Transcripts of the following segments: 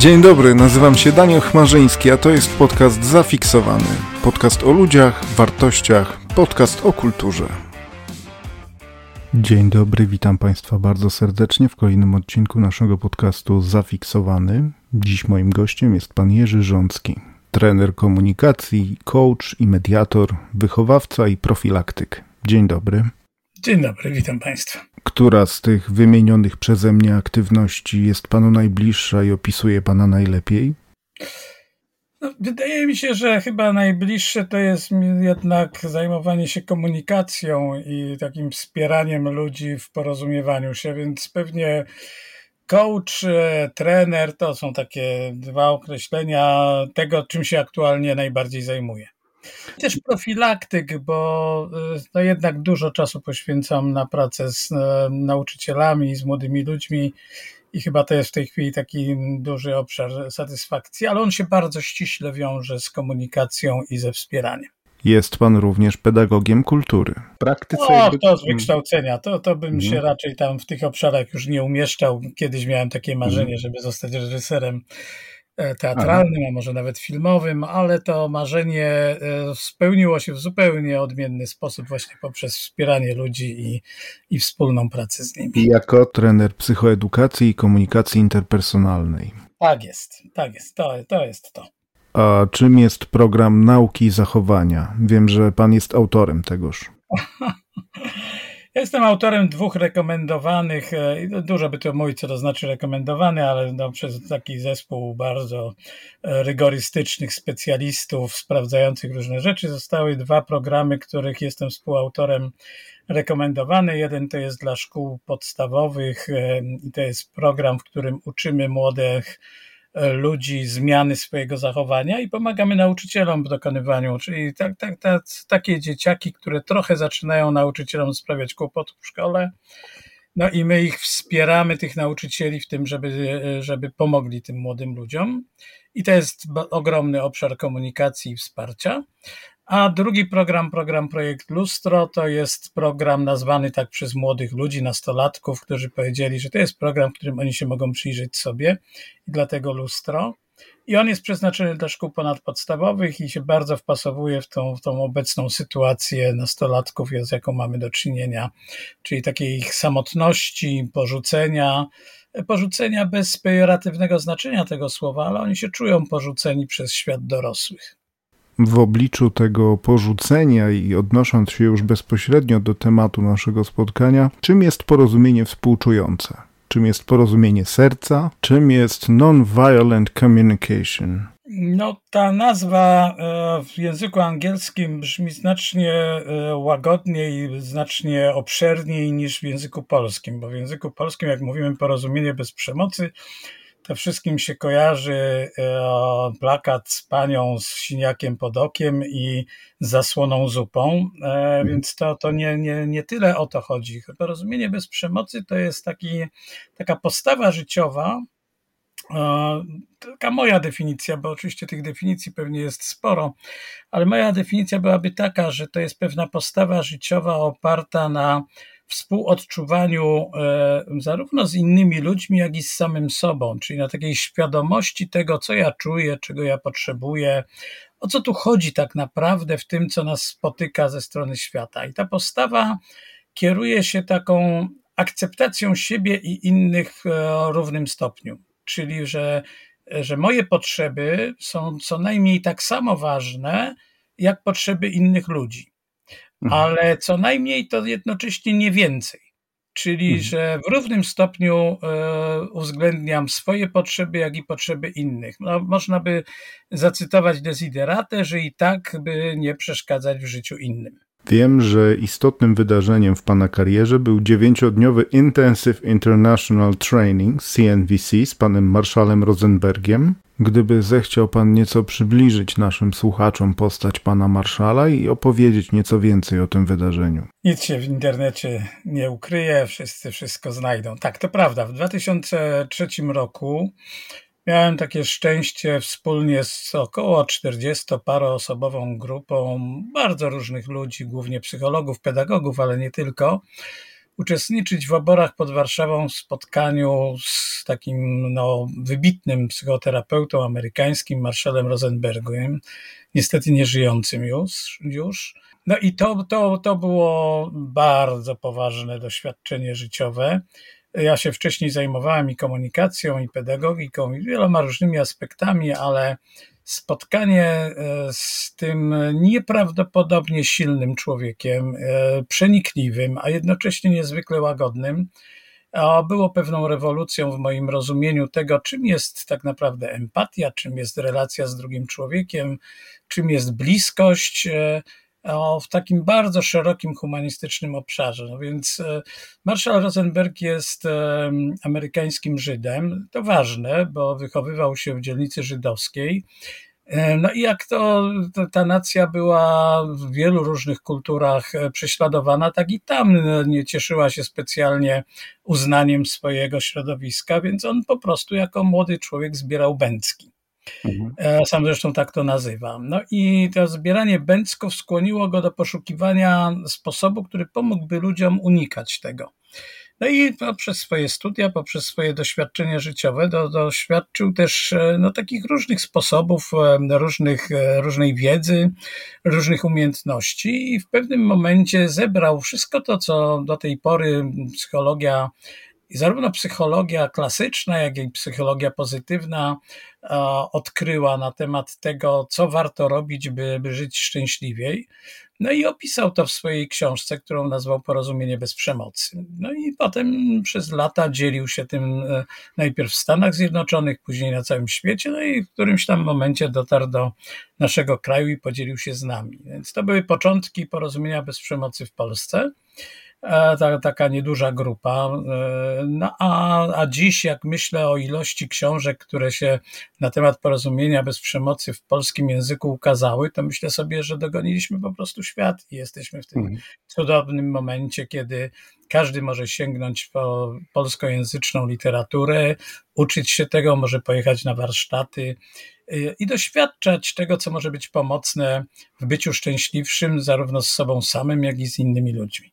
Dzień dobry, nazywam się Daniel Chmarzyński, a to jest podcast Zafiksowany. Podcast o ludziach, wartościach, podcast o kulturze. Dzień dobry, witam Państwa bardzo serdecznie w kolejnym odcinku naszego podcastu Zafiksowany. Dziś moim gościem jest pan Jerzy Rzącki, trener komunikacji, coach i mediator, wychowawca i profilaktyk. Dzień dobry. Dzień dobry, witam Państwa. Która z tych wymienionych przeze mnie aktywności jest Panu najbliższa i opisuje Pana najlepiej? No, wydaje mi się, że chyba najbliższe to jest jednak zajmowanie się komunikacją i takim wspieraniem ludzi w porozumiewaniu się, więc pewnie coach, e, trener to są takie dwa określenia tego, czym się aktualnie najbardziej zajmuję. Też profilaktyk, bo y, no jednak dużo czasu poświęcam na pracę z e, nauczycielami, z młodymi ludźmi i chyba to jest w tej chwili taki duży obszar satysfakcji, ale on się bardzo ściśle wiąże z komunikacją i ze wspieraniem. Jest pan również pedagogiem kultury. W praktyce. O, to z wykształcenia. To, to bym mhm. się raczej tam w tych obszarach już nie umieszczał. Kiedyś miałem takie marzenie, mhm. żeby zostać reżyserem E, teatralnym, a może nawet filmowym, ale to marzenie e, spełniło się w zupełnie odmienny sposób, właśnie poprzez wspieranie ludzi i, i wspólną pracę z nimi. I jako trener psychoedukacji i komunikacji interpersonalnej. Tak jest, tak jest, to, to jest to. A czym jest program nauki zachowania? Wiem, że pan jest autorem tegoż. Jestem autorem dwóch rekomendowanych, e, dużo by to mówić, co to znaczy rekomendowany, ale no, przez taki zespół bardzo e, rygorystycznych specjalistów sprawdzających różne rzeczy zostały dwa programy, których jestem współautorem rekomendowany. Jeden to jest dla szkół podstawowych e, i to jest program, w którym uczymy młodych ludzi zmiany swojego zachowania i pomagamy nauczycielom w dokonywaniu, czyli tak, tak, tak, takie dzieciaki, które trochę zaczynają nauczycielom sprawiać kłopotów w szkole. No i my ich wspieramy, tych nauczycieli, w tym, żeby, żeby pomogli tym młodym ludziom. I to jest ogromny obszar komunikacji i wsparcia. A drugi program, program Projekt Lustro, to jest program nazwany tak przez młodych ludzi, nastolatków, którzy powiedzieli, że to jest program, w którym oni się mogą przyjrzeć sobie i dlatego Lustro. I on jest przeznaczony dla szkół ponadpodstawowych i się bardzo wpasowuje w tą, w tą obecną sytuację nastolatków, z jaką mamy do czynienia, czyli takiej ich samotności, porzucenia, porzucenia bez pejoratywnego znaczenia tego słowa, ale oni się czują porzuceni przez świat dorosłych w obliczu tego porzucenia i odnosząc się już bezpośrednio do tematu naszego spotkania, czym jest porozumienie współczujące? Czym jest porozumienie serca? Czym jest non-violent communication? No, ta nazwa e, w języku angielskim brzmi znacznie e, łagodniej, znacznie obszerniej niż w języku polskim, bo w języku polskim, jak mówimy, porozumienie bez przemocy, to wszystkim się kojarzy e, plakat z panią z siniakiem pod okiem i zasłoną zupą, e, mhm. więc to, to nie, nie, nie tyle o to chodzi. Porozumienie bez przemocy to jest taki, taka postawa życiowa, e, taka moja definicja, bo oczywiście tych definicji pewnie jest sporo, ale moja definicja byłaby taka, że to jest pewna postawa życiowa oparta na współodczuwaniu e, zarówno z innymi ludźmi, jak i z samym sobą, czyli na takiej świadomości tego, co ja czuję, czego ja potrzebuję, o co tu chodzi tak naprawdę w tym, co nas spotyka ze strony świata. I ta postawa kieruje się taką akceptacją siebie i innych w równym stopniu, czyli że, że moje potrzeby są co najmniej tak samo ważne, jak potrzeby innych ludzi. Mhm. ale co najmniej to jednocześnie nie więcej. Czyli, mhm. że w równym stopniu e, uwzględniam swoje potrzeby, jak i potrzeby innych. No, można by zacytować Desideratę, że i tak by nie przeszkadzać w życiu innym. Wiem, że istotnym wydarzeniem w Pana karierze był dziewięciodniowy Intensive International Training CNVC z Panem Marszalem Rosenbergiem. Gdyby zechciał Pan nieco przybliżyć naszym słuchaczom postać Pana Marszala i opowiedzieć nieco więcej o tym wydarzeniu. Nic się w internecie nie ukryje, wszyscy wszystko znajdą. Tak, to prawda. W 2003 roku Miałem takie szczęście wspólnie z około 40-paroosobową grupą bardzo różnych ludzi, głównie psychologów, pedagogów, ale nie tylko, uczestniczyć w oborach pod Warszawą w spotkaniu z takim no, wybitnym psychoterapeutą amerykańskim, Marszalem Rosenbergiem, niestety nieżyjącym już. już. No i to, to, to było bardzo poważne doświadczenie życiowe. Ja się wcześniej zajmowałem i komunikacją, i pedagogiką, i wieloma różnymi aspektami, ale spotkanie e, z tym nieprawdopodobnie silnym człowiekiem, e, przenikliwym, a jednocześnie niezwykle łagodnym, było pewną rewolucją w moim rozumieniu tego, czym jest tak naprawdę empatia, czym jest relacja z drugim człowiekiem, czym jest bliskość e, w takim bardzo szerokim humanistycznym obszarze. No więc Marshall Rosenberg jest amerykańskim Żydem. To ważne, bo wychowywał się w dzielnicy żydowskiej. E, no i jak to ta nacja była w wielu różnych kulturach e, prześladowana, tak i tam no, nie cieszyła się specjalnie uznaniem swojego środowiska, więc on po prostu jako młody człowiek zbierał bęcki. Mhm. E, sam zresztą tak to nazywam. No i to zbieranie bęcków skłoniło go do poszukiwania sposobu, który pomógłby ludziom unikać tego. No i poprzez swoje studia, poprzez swoje doświadczenia życiowe do, doświadczył też e, no, takich różnych sposobów, e, różnych, różnej wiedzy, różnych umiejętności i w pewnym momencie zebrał wszystko to, co do tej pory psychologia i zarówno psychologia klasyczna, jak i psychologia pozytywna odkryła na temat tego, co warto robić, by, by żyć szczęśliwiej. No i opisał to w swojej książce, którą nazwał Porozumienie bez przemocy. No i potem przez lata dzielił się tym e, najpierw w Stanach Zjednoczonych, później na całym świecie, no i w którymś tam momencie dotarł do naszego kraju i podzielił się z nami. Więc to były początki Porozumienia bez przemocy w Polsce. E, ta, taka nieduża grupa. E, no a, a dziś, jak myślę o ilości książek, które się na temat porozumienia bez przemocy w polskim języku ukazały, to myślę sobie, że dogoniliśmy po prostu świat i jesteśmy w tym mhm. cudownym momencie, kiedy każdy może sięgnąć po polskojęzyczną literaturę, uczyć się tego, może pojechać na warsztaty e, i doświadczać tego, co może być pomocne w byciu szczęśliwszym, zarówno z sobą samym, jak i z innymi ludźmi.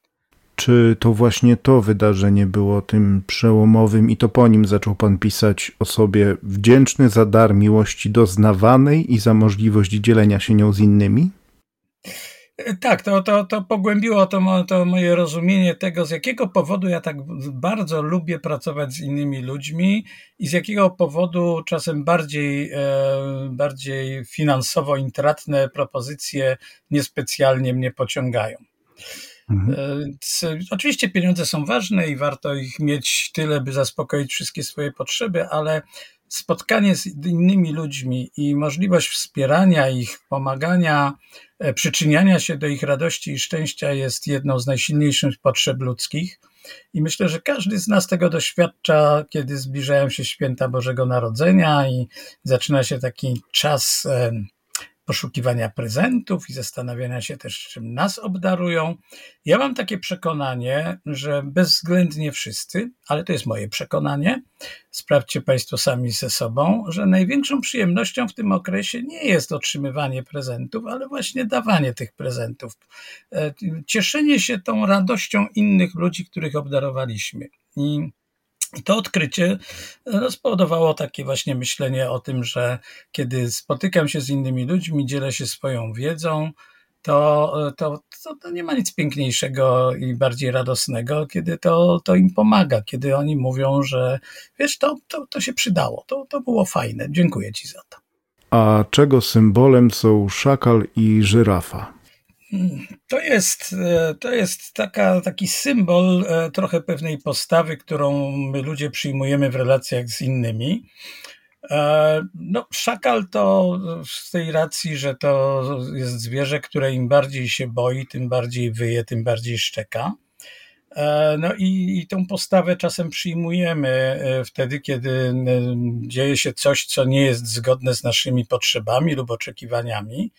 Czy to właśnie to wydarzenie było tym przełomowym i to po nim zaczął pan pisać o sobie wdzięczny za dar miłości doznawanej i za możliwość dzielenia się nią z innymi? Tak, to, to, to pogłębiło to, to moje rozumienie tego, z jakiego powodu ja tak bardzo lubię pracować z innymi ludźmi i z jakiego powodu czasem bardziej, e, bardziej finansowo intratne propozycje niespecjalnie mnie pociągają. Mhm. E, oczywiście pieniądze są ważne i warto ich mieć tyle, by zaspokoić wszystkie swoje potrzeby, ale spotkanie z innymi ludźmi i możliwość wspierania ich, pomagania, e, przyczyniania się do ich radości i szczęścia jest jedną z najsilniejszych potrzeb ludzkich. I myślę, że każdy z nas tego doświadcza, kiedy zbliżają się święta Bożego Narodzenia i zaczyna się taki czas poszukiwania prezentów i zastanawiania się też, czym nas obdarują. Ja mam takie przekonanie, że bezwzględnie wszyscy, ale to jest moje przekonanie, sprawdźcie Państwo sami ze sobą, że największą przyjemnością w tym okresie nie jest otrzymywanie prezentów, ale właśnie dawanie tych prezentów. E, cieszenie się tą radością innych ludzi, których obdarowaliśmy. I i to odkrycie e, spowodowało takie właśnie myślenie o tym, że kiedy spotykam się z innymi ludźmi, dzielę się swoją wiedzą, to, e, to, to, to, nie ma nic piękniejszego i bardziej radosnego, kiedy to, to im pomaga, kiedy oni mówią, że wiesz, to, to, to się przydało, to, to było fajne, dziękuję Ci za to. A czego symbolem są szakal i żyrafa? To jest, e, to jest taka, taki symbol e, trochę pewnej postawy, którą my ludzie przyjmujemy w relacjach z innymi. E, no, szakal to z tej racji, że to jest zwierzę, które im bardziej się boi, tym bardziej wyje, tym bardziej szczeka. No i, i tą postawę czasem przyjmujemy wtedy, kiedy dzieje się coś, co nie jest zgodne z naszymi potrzebami lub oczekiwaniami.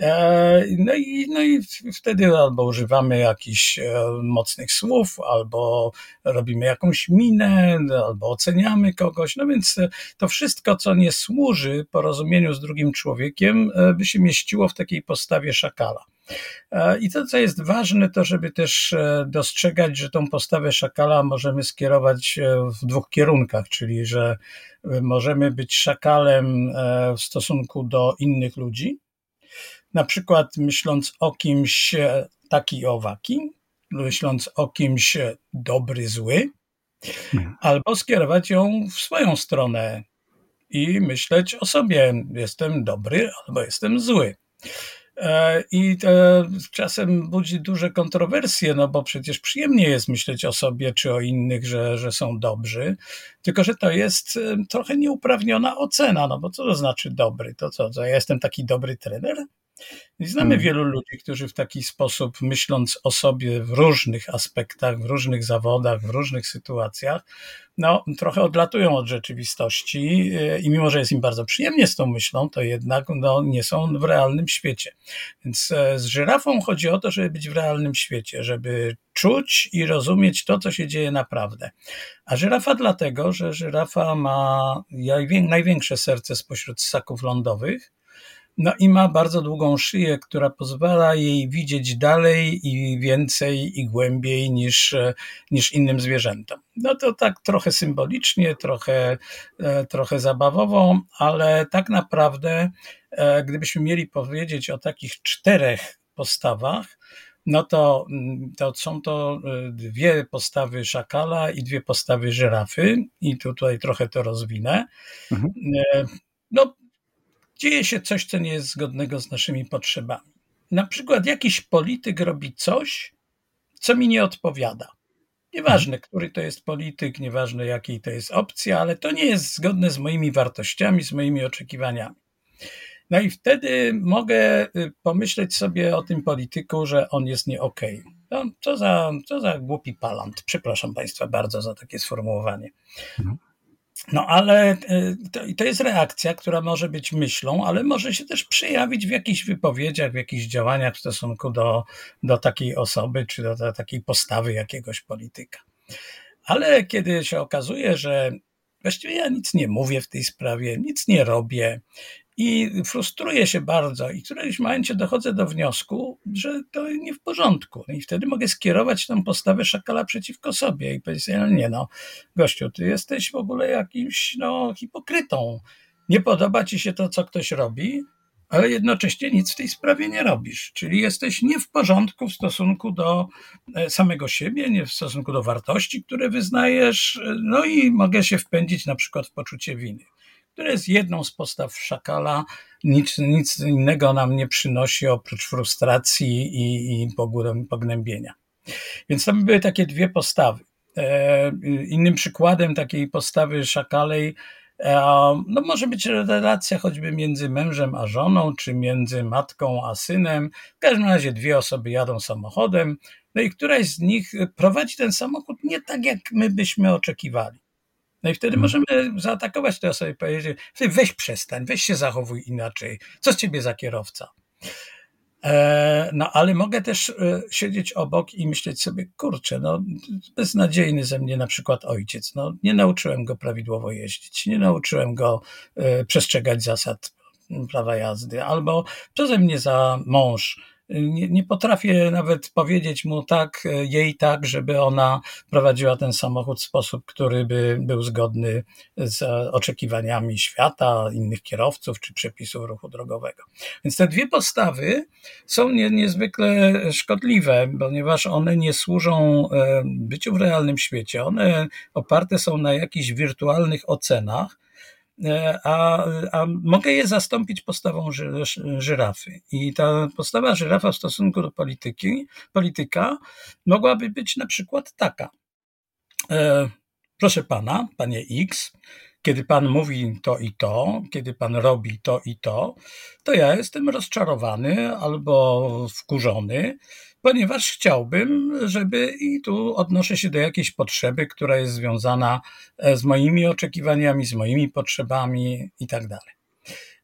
E, no i, no i wtedy albo używamy jakichś e, mocnych słów, albo robimy jakąś minę, albo oceniamy kogoś. No więc to wszystko, co nie służy porozumieniu z drugim człowiekiem, e, by się mieściło w takiej postawie szakala. I to, co jest ważne, to żeby też dostrzegać, że tą postawę szakala możemy skierować w dwóch kierunkach, czyli że możemy być szakalem w stosunku do innych ludzi, na przykład myśląc o kimś taki owaki, myśląc o kimś dobry, zły, hmm. albo skierować ją w swoją stronę i myśleć o sobie, jestem dobry albo jestem zły. E, I to czasem budzi duże kontrowersje, no bo przecież przyjemnie jest myśleć o sobie czy o innych, że, że są dobrzy, tylko że to jest e, trochę nieuprawniona ocena, no bo co to znaczy dobry? To co, to ja jestem taki dobry trener? Znamy hmm. wielu ludzi, którzy w taki sposób, myśląc o sobie w różnych aspektach, w różnych zawodach, w różnych sytuacjach, no, trochę odlatują od rzeczywistości y, i mimo, że jest im bardzo przyjemnie z tą myślą, to jednak no, nie są w realnym świecie. Więc e, z żyrafą chodzi o to, żeby być w realnym świecie, żeby czuć i rozumieć to, co się dzieje naprawdę. A żyrafa dlatego, że żyrafa ma największe serce spośród ssaków lądowych, no i ma bardzo długą szyję, która pozwala jej widzieć dalej i więcej i głębiej niż, niż innym zwierzętom. No to tak trochę symbolicznie, trochę, e, trochę zabawowo, ale tak naprawdę, e, gdybyśmy mieli powiedzieć o takich czterech postawach, no to, mm, to są to e, dwie postawy szakala i dwie postawy żyrafy, i tutaj trochę to rozwinę. Mhm. No, dzieje się coś, co nie jest zgodnego z naszymi potrzebami. Na przykład jakiś polityk robi coś, co mi nie odpowiada. Nieważne, który to jest polityk, nieważne jakiej to jest opcja, ale to nie jest zgodne z moimi wartościami, z moimi oczekiwaniami. No i wtedy mogę y, pomyśleć sobie o tym polityku, że on jest nie okej. Okay. No, co, za, co za głupi palant. Przepraszam Państwa bardzo za takie sformułowanie. No ale e, to, to jest reakcja, która może być myślą, ale może się też przejawić w jakichś wypowiedziach, w jakichś działaniach w stosunku do, do takiej osoby, czy do, do takiej postawy jakiegoś polityka. Ale kiedy się okazuje, że właściwie ja nic nie mówię w tej sprawie, nic nie robię, i frustruję się bardzo i w którymś momencie dochodzę do wniosku, że to nie w porządku. I wtedy mogę skierować tę postawę szakala przeciwko sobie i powiedzieć, no nie no, gościu, ty jesteś w ogóle jakimś no, hipokrytą. Nie podoba ci się to, co ktoś robi, ale jednocześnie nic w tej sprawie nie robisz. Czyli jesteś nie w porządku w stosunku do e, samego siebie, nie w stosunku do wartości, które wyznajesz, no i mogę się wpędzić na przykład w poczucie winy które jest jedną z postaw szakala. Nic, nic innego nam nie przynosi oprócz frustracji i, i pognębienia. Więc by były takie dwie postawy. E, innym przykładem takiej postawy szakalej e, no może być relacja choćby między mężem a żoną, czy między matką a synem. W każdym razie dwie osoby jadą samochodem, no i któraś z nich prowadzi ten samochód nie tak, jak my byśmy oczekiwali. No i wtedy hmm. możemy zaatakować tę osobę i powiedzieć, weź przestań, weź się zachowuj inaczej. Co z ciebie za kierowca? E, no, ale mogę też e, siedzieć obok i myśleć sobie, kurczę, no, beznadziejny ze mnie na przykład ojciec. No, nie nauczyłem go prawidłowo jeździć, nie nauczyłem go e, przestrzegać zasad prawa jazdy, albo co ze mnie za mąż nie, nie potrafię nawet powiedzieć mu tak, jej tak, żeby ona prowadziła ten samochód w sposób, który by był zgodny z oczekiwaniami świata, innych kierowców czy przepisów ruchu drogowego. Więc te dwie postawy są nie, niezwykle szkodliwe, ponieważ one nie służą e, byciu w realnym świecie. One oparte są na jakichś wirtualnych ocenach, E, a, a mogę je zastąpić postawą ży, żyrafy. I ta postawa żyrafa w stosunku do polityki, polityka mogłaby być na przykład taka. E, proszę pana, panie X, kiedy pan mówi to i to, kiedy pan robi to i to, to ja jestem rozczarowany albo wkurzony, ponieważ chciałbym, żeby i tu odnoszę się do jakiejś potrzeby, która jest związana e, z moimi oczekiwaniami, z moimi potrzebami i tak dalej.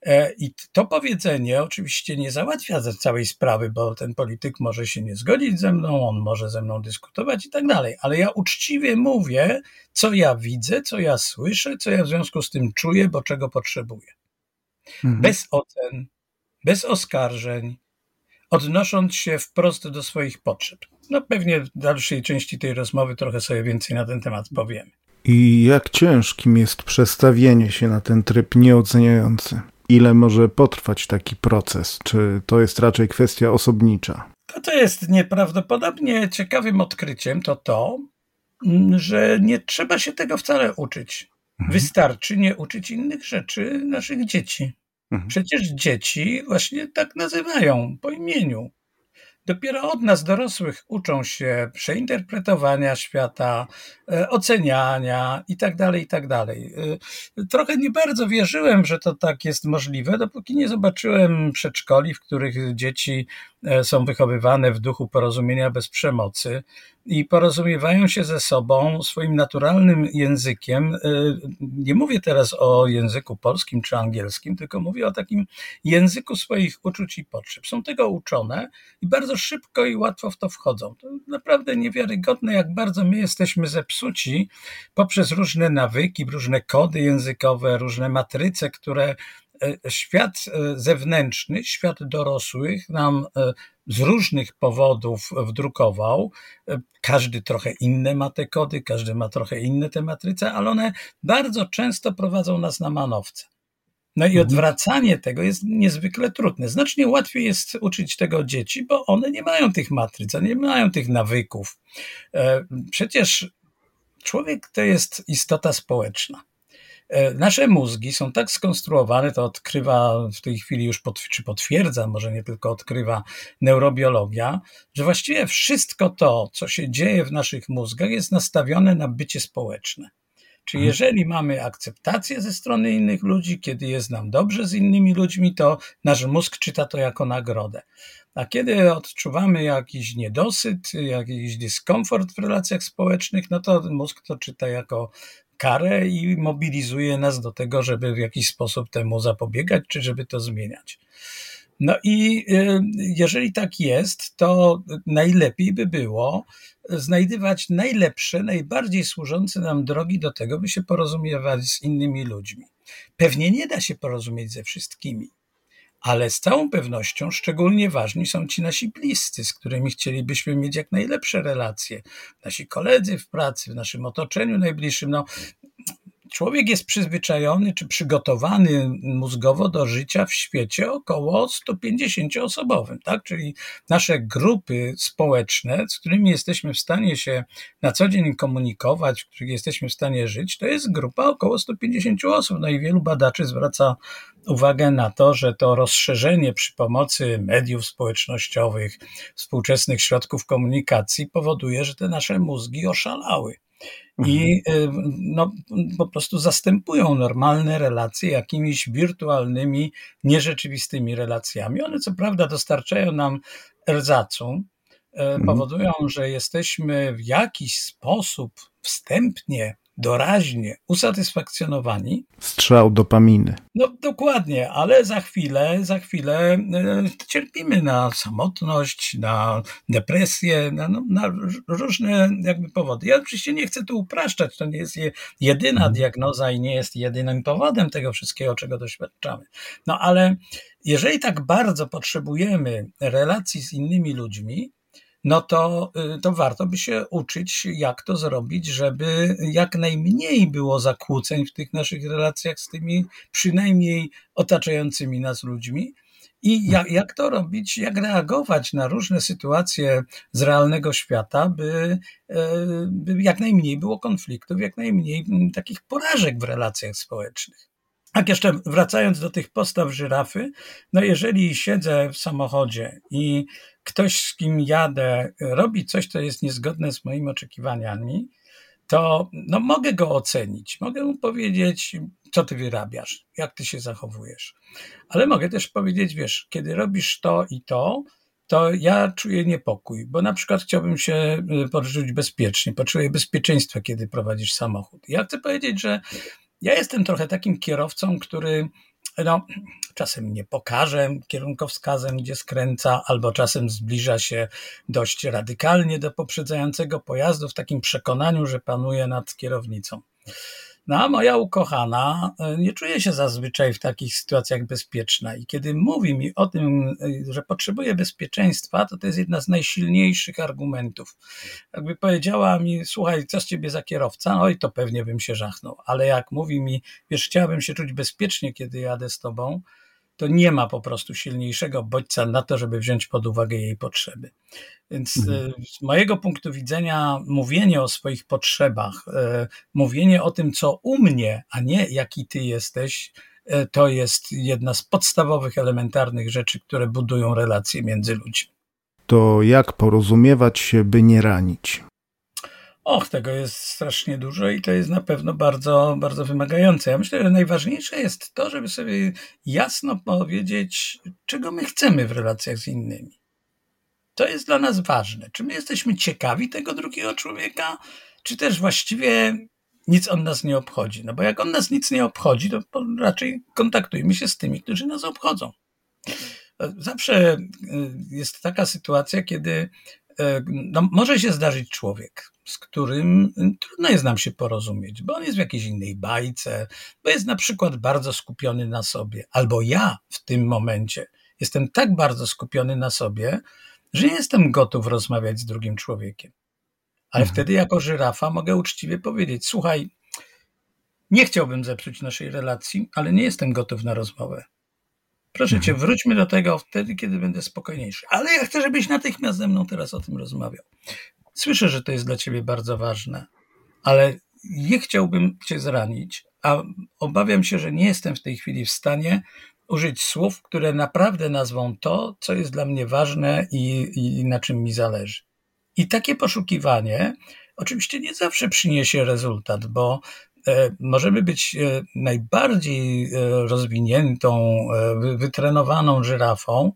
E, I to powiedzenie oczywiście nie załatwia całej sprawy, bo ten polityk może się nie zgodzić ze mną, on może ze mną dyskutować i tak dalej, ale ja uczciwie mówię, co ja widzę, co ja słyszę, co ja w związku z tym czuję, bo czego potrzebuję. Mhm. Bez ocen, bez oskarżeń, odnosząc się wprost do swoich potrzeb. No pewnie w dalszej części tej rozmowy trochę sobie więcej na ten temat powiemy. I jak ciężkim jest przestawienie się na ten tryb nieoceniający? Ile może potrwać taki proces? Czy to jest raczej kwestia osobnicza? To, co jest nieprawdopodobnie ciekawym odkryciem, to to, że nie trzeba się tego wcale uczyć. Mhm. Wystarczy nie uczyć innych rzeczy naszych dzieci. Mhm. Przecież dzieci właśnie tak nazywają po imieniu. Dopiero od nas dorosłych uczą się przeinterpretowania świata, e, oceniania itd., tak itd. Tak e, trochę nie bardzo wierzyłem, że to tak jest możliwe, dopóki nie zobaczyłem przedszkoli, w których dzieci są wychowywane w duchu porozumienia bez przemocy i porozumiewają się ze sobą swoim naturalnym językiem. Nie mówię teraz o języku polskim czy angielskim, tylko mówię o takim języku swoich uczuć i potrzeb. Są tego uczone i bardzo szybko i łatwo w to wchodzą. To naprawdę niewiarygodne, jak bardzo my jesteśmy zepsuci poprzez różne nawyki, różne kody językowe, różne matryce, które e, świat e, zewnętrzny, świat dorosłych nam e, z różnych powodów wdrukował. Każdy trochę inne ma te kody, każdy ma trochę inne te matryce, ale one bardzo często prowadzą nas na manowce. No i mhm. odwracanie tego jest niezwykle trudne. Znacznie łatwiej jest uczyć tego dzieci, bo one nie mają tych matryc, nie mają tych nawyków. E, przecież człowiek to jest istota społeczna. E, nasze mózgi są tak skonstruowane, to odkrywa w tej chwili już, pod, czy potwierdza, może nie tylko odkrywa neurobiologia, że właściwie wszystko to, co się dzieje w naszych mózgach, jest nastawione na bycie społeczne. Czy mhm. jeżeli mamy akceptację ze strony innych ludzi, kiedy jest nam dobrze z innymi ludźmi, to nasz mózg czyta to jako nagrodę. A kiedy odczuwamy jakiś niedosyt, jakiś dyskomfort w relacjach społecznych, no to mózg to czyta jako karę i mobilizuje nas do tego, żeby w jakiś sposób temu zapobiegać, czy żeby to zmieniać. No i y, jeżeli tak jest, to najlepiej by było znajdywać najlepsze, najbardziej służące nam drogi do tego, by się porozumiewać z innymi ludźmi. Pewnie nie da się porozumieć ze wszystkimi, ale z całą pewnością szczególnie ważni są ci nasi bliscy, z którymi chcielibyśmy mieć jak najlepsze relacje. Nasi koledzy w pracy, w naszym otoczeniu najbliższym. No, człowiek jest przyzwyczajony czy przygotowany mózgowo do życia w świecie około 150-osobowym, tak? Czyli nasze grupy społeczne, z którymi jesteśmy w stanie się na co dzień komunikować, w których jesteśmy w stanie żyć, to jest grupa około 150 osób. No i wielu badaczy zwraca uwagę na to, że to rozszerzenie przy pomocy mediów społecznościowych, współczesnych środków komunikacji powoduje, że te nasze mózgi oszalały i mhm. y, no, po prostu zastępują normalne relacje jakimiś wirtualnymi, nierzeczywistymi relacjami. One co prawda dostarczają nam erzacu, y, mhm. powodują, że jesteśmy w jakiś sposób wstępnie doraźnie usatysfakcjonowani. Strzał dopaminy. No dokładnie, ale za chwilę, za chwilę e, cierpimy na samotność, na depresję, na, no, na różne jakby powody. Ja oczywiście nie chcę tu upraszczać, to nie jest jedyna mhm. diagnoza i nie jest jedynym powodem tego wszystkiego, czego doświadczamy. No ale jeżeli tak bardzo potrzebujemy relacji z innymi ludźmi, no to, y, to warto by się uczyć, jak to zrobić, żeby jak najmniej było zakłóceń w tych naszych relacjach z tymi przynajmniej otaczającymi nas ludźmi. I jak, jak to robić, jak reagować na różne sytuacje z realnego świata, by, e, by jak najmniej było konfliktów, jak najmniej takich porażek w relacjach społecznych. Tak jeszcze wracając do tych postaw żyrafy, no jeżeli siedzę w samochodzie i ktoś, z kim jadę, robi coś, co jest niezgodne z moimi oczekiwaniami, to no, mogę go ocenić. Mogę mu powiedzieć, co ty wyrabiasz, jak ty się zachowujesz. Ale mogę też powiedzieć, wiesz, kiedy robisz to i to, to ja czuję niepokój, bo na przykład chciałbym się y, poczuć bezpiecznie, poczuję bezpieczeństwa, kiedy prowadzisz samochód. Ja chcę powiedzieć, że ja jestem trochę takim kierowcą, który no, czasem nie pokaże kierunkowskazem, gdzie skręca, albo czasem zbliża się dość radykalnie do poprzedzającego pojazdu w takim przekonaniu, że panuje nad kierownicą. No a moja ukochana e, nie czuje się zazwyczaj w takich sytuacjach bezpieczna i kiedy mówi mi o tym, e, że potrzebuje bezpieczeństwa, to to jest jedna z najsilniejszych argumentów. Jakby powiedziała mi, słuchaj, co z ciebie za kierowca? No i to pewnie bym się żachnął, ale jak mówi mi, wiesz, chciałabym się czuć bezpiecznie, kiedy jadę z tobą, to nie ma po prostu silniejszego bodźca na to, żeby wziąć pod uwagę jej potrzeby. Więc mhm. E, z mojego punktu widzenia, mówienie o swoich potrzebach, e, mówienie o tym, co u mnie, a nie jaki ty jesteś, e, to jest jedna z podstawowych, elementarnych rzeczy, które budują relacje między ludźmi. To jak porozumiewać się, by nie ranić? Och, tego jest strasznie dużo i to jest na pewno bardzo, bardzo wymagające. Ja myślę, że najważniejsze jest to, żeby sobie jasno powiedzieć, czego my chcemy w relacjach z innymi. To jest dla nas ważne. Czy my jesteśmy ciekawi tego drugiego człowieka, czy też właściwie nic on nas nie obchodzi. No bo jak on nas nic nie obchodzi, to raczej kontaktujmy się z tymi, którzy nas obchodzą. Zawsze y, jest taka sytuacja, kiedy no, może się zdarzyć człowiek, z którym trudno jest nam się porozumieć, bo on jest w jakiejś innej bajce, bo jest na przykład bardzo skupiony na sobie, albo ja w tym momencie jestem tak bardzo skupiony na sobie, że nie jestem gotów rozmawiać z drugim człowiekiem. Ale mhm. wtedy, jako żyrafa, mogę uczciwie powiedzieć: Słuchaj, nie chciałbym zepsuć naszej relacji, ale nie jestem gotów na rozmowę. Proszę cię, mhm. wróćmy do tego wtedy, kiedy będę spokojniejszy. Ale ja chcę, żebyś natychmiast ze mną teraz o tym rozmawiał. Słyszę, że to jest dla ciebie bardzo ważne, ale nie chciałbym cię zranić, a obawiam się, że nie jestem w tej chwili w stanie użyć słów, które naprawdę nazwą to, co jest dla mnie ważne i, i na czym mi zależy. I takie poszukiwanie oczywiście nie zawsze przyniesie rezultat, bo możemy być e, najbardziej e, rozwiniętą, wytrenowaną żyrafą,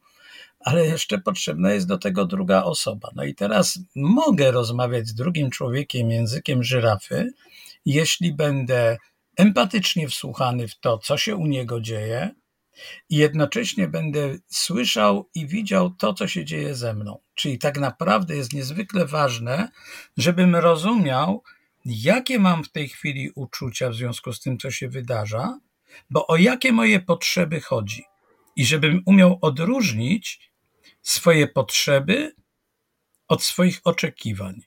ale jeszcze potrzebna jest do tego druga osoba. No i teraz mogę rozmawiać z drugim człowiekiem językiem żyrafy, jeśli będę empatycznie wsłuchany w to, co się u niego dzieje, i jednocześnie będę słyszał i widział to, co się dzieje ze mną. Czyli tak naprawdę jest niezwykle ważne, żebym rozumiał, jakie mam w tej chwili uczucia w związku z tym, co się wydarza, bo o jakie moje potrzeby chodzi. I żebym umiał odróżnić swoje potrzeby od swoich oczekiwań.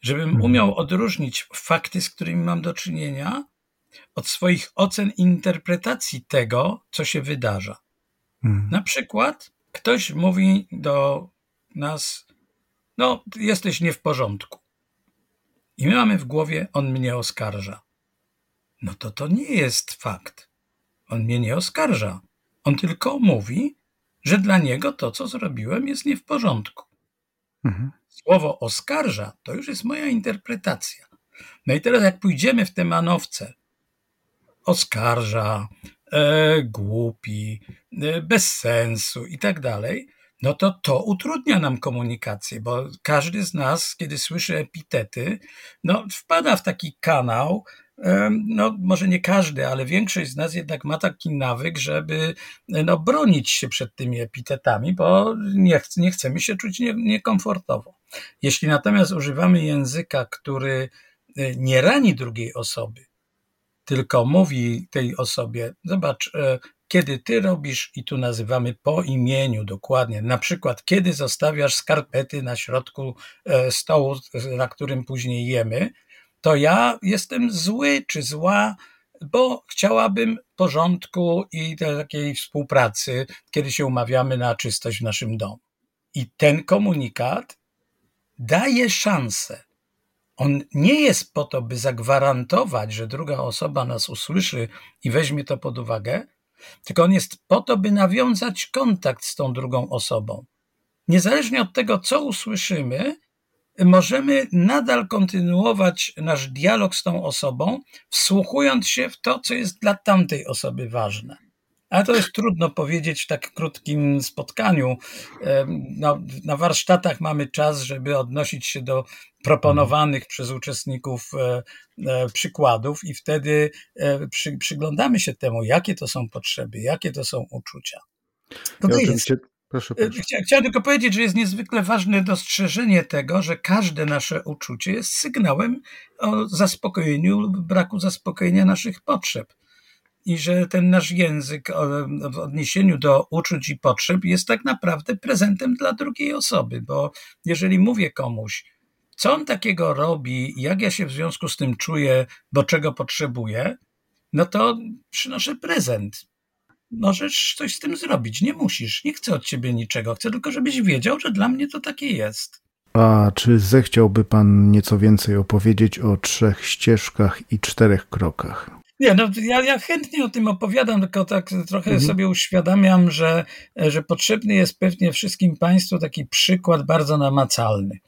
Żebym mhm. umiał odróżnić fakty, z którymi mam do czynienia, od swoich ocen i interpretacji tego, co się wydarza. Hmm. Na przykład ktoś mówi do nas: No, jesteś nie w porządku. I my mamy w głowie, on mnie oskarża. No to to nie jest fakt. On mnie nie oskarża. On tylko mówi, że dla niego to, co zrobiłem, jest nie w porządku. Mhm. Słowo oskarża to już jest moja interpretacja. No i teraz, jak pójdziemy w te manowce, oskarża, e, głupi, e, bez sensu i tak dalej, no to to utrudnia nam komunikację, bo każdy z nas, kiedy słyszy epitety, no wpada w taki kanał, no może nie każdy, ale większość z nas jednak ma taki nawyk, żeby no, bronić się przed tymi epitetami, bo nie, ch nie chcemy się czuć nie, niekomfortowo. Jeśli natomiast używamy języka, który e, nie rani drugiej osoby, tylko mówi tej osobie, zobacz, e, kiedy ty robisz, i tu nazywamy po imieniu dokładnie, na przykład kiedy zostawiasz skarpety na środku e, stołu, na którym później jemy, to ja jestem zły czy zła, bo chciałabym porządku i takiej współpracy, kiedy się umawiamy na czystość w naszym domu. I ten komunikat daje szansę. On nie jest po to, by zagwarantować, że druga osoba nas usłyszy i weźmie to pod uwagę, tylko on jest po to, by nawiązać kontakt z tą drugą osobą. Niezależnie od tego, co usłyszymy, możemy nadal kontynuować nasz dialog z tą osobą, wsłuchując się w to, co jest dla tamtej osoby ważne. Ale to jest trudno powiedzieć w tak krótkim spotkaniu. No, na warsztatach mamy czas, żeby odnosić się do proponowanych przez uczestników e, e, przykładów, i wtedy e, przy, przyglądamy się temu, jakie to są potrzeby, jakie to są uczucia. To ja, oczywiście, Proszę, proszę. Chcia, chciałem tylko powiedzieć, że jest niezwykle ważne dostrzeżenie tego, że każde nasze uczucie jest sygnałem o zaspokojeniu lub braku zaspokojenia naszych potrzeb. I że ten nasz język w odniesieniu do uczuć i potrzeb jest tak naprawdę prezentem dla drugiej osoby, bo jeżeli mówię komuś, co on takiego robi, jak ja się w związku z tym czuję, bo czego potrzebuję, no to przynoszę prezent. Możesz coś z tym zrobić, nie musisz. Nie chcę od ciebie niczego, chcę tylko, żebyś wiedział, że dla mnie to takie jest. A czy zechciałby pan nieco więcej opowiedzieć o trzech ścieżkach i czterech krokach? Nie, no ja, ja chętnie o tym opowiadam, tylko tak trochę mhm. sobie uświadamiam, że, że potrzebny jest pewnie wszystkim Państwu taki przykład bardzo namacalny.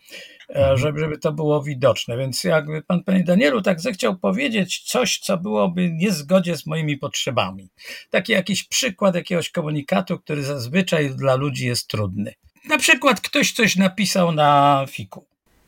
E, mhm. żeby, żeby to było widoczne. Więc jakby pan, panie Danielu, tak zechciał powiedzieć coś, co byłoby nie w zgodzie z moimi potrzebami. Taki jakiś przykład jakiegoś komunikatu, który zazwyczaj dla ludzi jest trudny. Na przykład ktoś coś napisał na fiku.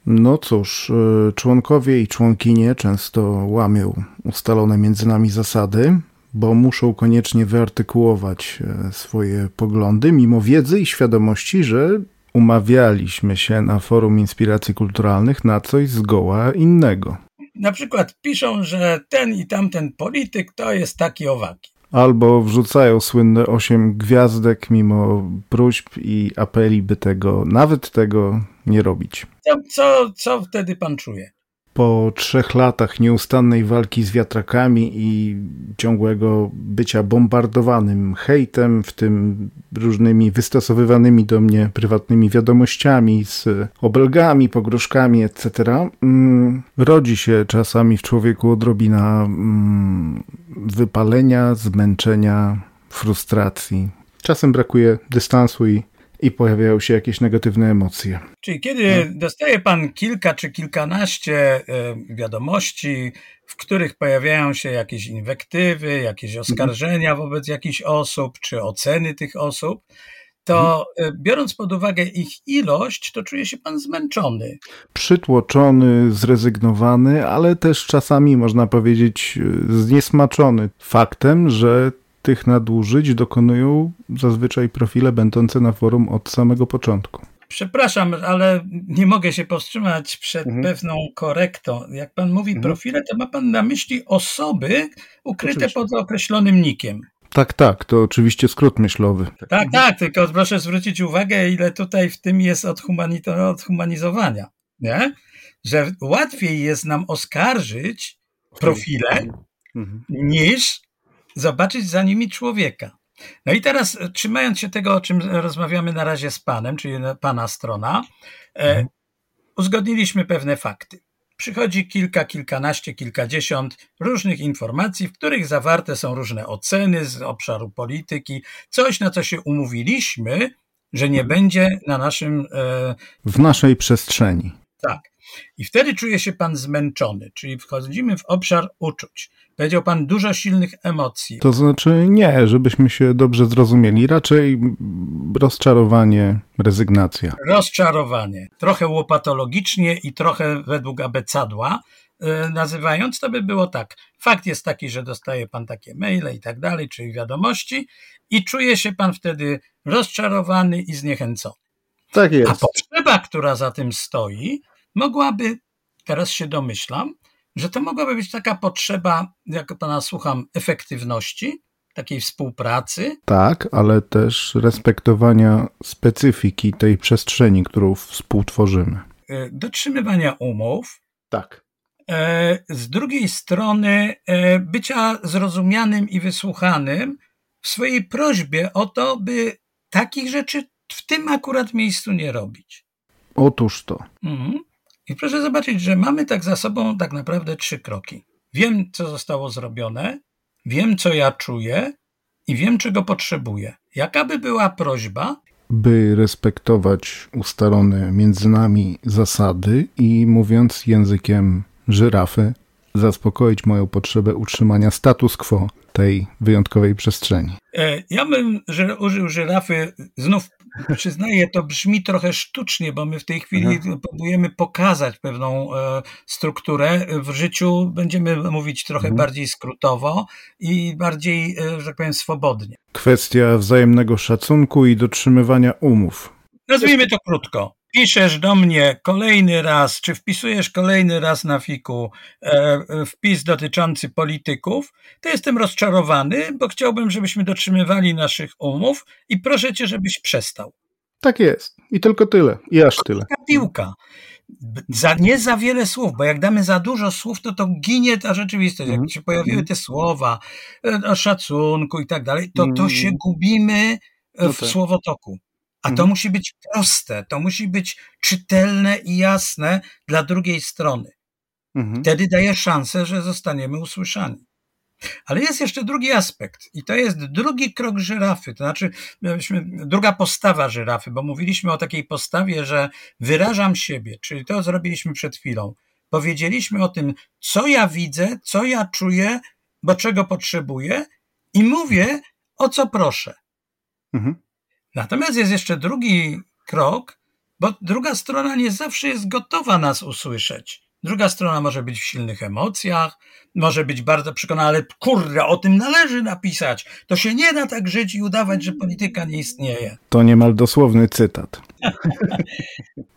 No cóż, e, członkowie i członkinie często łamią ustalone między nami zasady, bo muszą koniecznie wyartykułować e, swoje poglądy, mimo wiedzy i świadomości, że umawialiśmy się na forum inspiracji kulturalnych na coś zgoła innego. Na przykład piszą, że ten i tamten polityk to jest taki owaki. Albo wrzucają słynne osiem gwiazdek mimo próśb i apeli, by tego, nawet tego nie robić. Co, co, co wtedy pan czuje? Po trzech latach nieustannej walki z wiatrakami i ciągłego bycia bombardowanym hejtem, w tym różnymi wystosowywanymi do mnie prywatnymi wiadomościami z obelgami, pogróżkami, etc., mm, rodzi się czasami w człowieku odrobina mm, wypalenia, zmęczenia, frustracji. Czasem brakuje dystansu i i pojawiają się jakieś negatywne emocje. Czyli kiedy no. dostaje pan kilka czy kilkanaście e, wiadomości, w których pojawiają się jakieś inwektywy, jakieś mhm. oskarżenia wobec jakichś osób, czy oceny tych osób, to mhm. e, biorąc pod uwagę ich ilość, to czuje się pan zmęczony. Przytłoczony, zrezygnowany, ale też czasami można powiedzieć e, zniesmaczony faktem, że tych nadużyć dokonują zazwyczaj profile będące na forum od samego początku. Przepraszam, ale nie mogę się powstrzymać przed mhm. pewną korektą. Jak pan mówi mhm. profile, to ma pan na myśli osoby ukryte oczywiście. pod określonym nikiem. Tak, tak, to oczywiście skrót myślowy. Tak, tak, tylko proszę zwrócić uwagę, ile tutaj w tym jest odhumanizowania, nie? Że łatwiej jest nam oskarżyć profile mhm. niż zobaczyć za nimi człowieka. No i teraz, e, trzymając się tego, o czym rozmawiamy na razie z panem, czyli pana strona, e, mhm. uzgodniliśmy pewne fakty. Przychodzi kilka, kilkanaście, kilkadziesiąt różnych informacji, w których zawarte są różne oceny z obszaru polityki, coś na co się umówiliśmy, że nie mhm. będzie na naszym. E... W naszej przestrzeni. Tak. I wtedy czuje się pan zmęczony, czyli wchodzimy w obszar uczuć. Powiedział pan dużo silnych emocji. To znaczy nie, żebyśmy się dobrze zrozumieli, raczej rozczarowanie, rezygnacja. Rozczarowanie. Trochę łopatologicznie i trochę według abecadła yy, nazywając, to by było tak. Fakt jest taki, że dostaje pan takie maile i tak dalej, czyli wiadomości i czuje się pan wtedy rozczarowany i zniechęcony. Tak jest. A potrzeba, która za tym stoi, mogłaby, teraz się domyślam, że to mogłaby być taka potrzeba, jak pana słucham, efektywności, takiej współpracy. Tak, ale też respektowania specyfiki tej przestrzeni, którą współtworzymy. E, dotrzymywania umów. Tak. E, z drugiej strony e, bycia zrozumianym i wysłuchanym w swojej prośbie o to, by takich rzeczy w tym akurat miejscu nie robić. Otóż to. Mhm. I proszę zobaczyć, że mamy tak za sobą tak naprawdę trzy kroki. Wiem, co zostało zrobione, wiem, co ja czuję i wiem, czego potrzebuję. Jaka by była prośba? By respektować ustalone między nami zasady i mówiąc językiem żyrafy, zaspokoić moją potrzebę utrzymania status quo tej wyjątkowej przestrzeni. E, ja bym użył żyrafy znów przyznaję, to brzmi trochę sztucznie, bo my w tej chwili mhm. próbujemy pokazać pewną e, strukturę. W życiu będziemy mówić trochę mhm. bardziej skrótowo i bardziej, e, że tak powiem, swobodnie. Kwestia wzajemnego szacunku i dotrzymywania umów. Nazwijmy to krótko piszesz do mnie kolejny raz, czy wpisujesz kolejny raz na fiku e, wpis dotyczący polityków, to jestem rozczarowany, bo chciałbym, żebyśmy dotrzymywali naszych umów i proszę cię, żebyś przestał. Tak jest. I tylko tyle. I aż tyle. Taka piłka. Za, nie za wiele słów, bo jak damy za dużo słów, to to ginie ta rzeczywistość. Jak mhm. się pojawiły mhm. te słowa e, o szacunku i tak dalej, to to się mm. gubimy w no tak. słowotoku. A to mhm. musi być proste, to musi być czytelne i jasne dla drugiej strony. Mhm. Wtedy daje szansę, że zostaniemy usłyszani. Ale jest jeszcze drugi aspekt, i to jest drugi krok żyrafy, to znaczy druga postawa żyrafy, bo mówiliśmy o takiej postawie, że wyrażam siebie, czyli to zrobiliśmy przed chwilą. Powiedzieliśmy o tym, co ja widzę, co ja czuję, bo czego potrzebuję, i mówię, o co proszę. Mhm. Natomiast jest jeszcze drugi krok, bo druga strona nie zawsze jest gotowa nas usłyszeć. Druga strona może być w silnych emocjach, może być bardzo przekonana, ale kurde, o tym należy napisać. To się nie da tak żyć i udawać, że polityka nie istnieje. To niemal dosłowny cytat.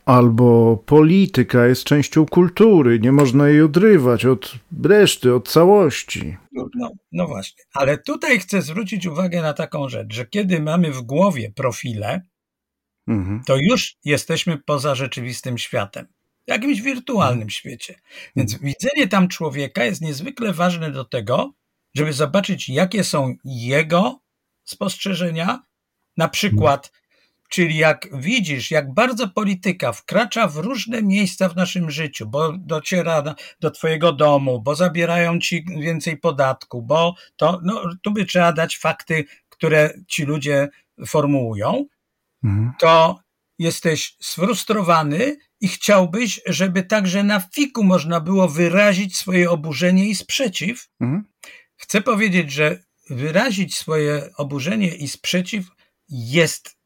Albo polityka jest częścią kultury, nie można jej odrywać od reszty, od całości. No, no, no właśnie, ale tutaj chcę zwrócić uwagę na taką rzecz, że kiedy mamy w głowie profile, mhm. to już jesteśmy poza rzeczywistym światem w jakimś wirtualnym świecie. Więc mhm. widzenie tam człowieka jest niezwykle ważne do tego, żeby zobaczyć, jakie są jego spostrzeżenia, na przykład, czyli jak widzisz, jak bardzo polityka wkracza w różne miejsca w naszym życiu, bo dociera do twojego domu, bo zabierają ci więcej podatku, bo to, no, tu by trzeba dać fakty, które ci ludzie formułują, mhm. to jesteś sfrustrowany i chciałbyś, żeby także na fiku można było wyrazić swoje oburzenie i sprzeciw. Mhm. Chcę powiedzieć, że wyrazić swoje oburzenie i sprzeciw jest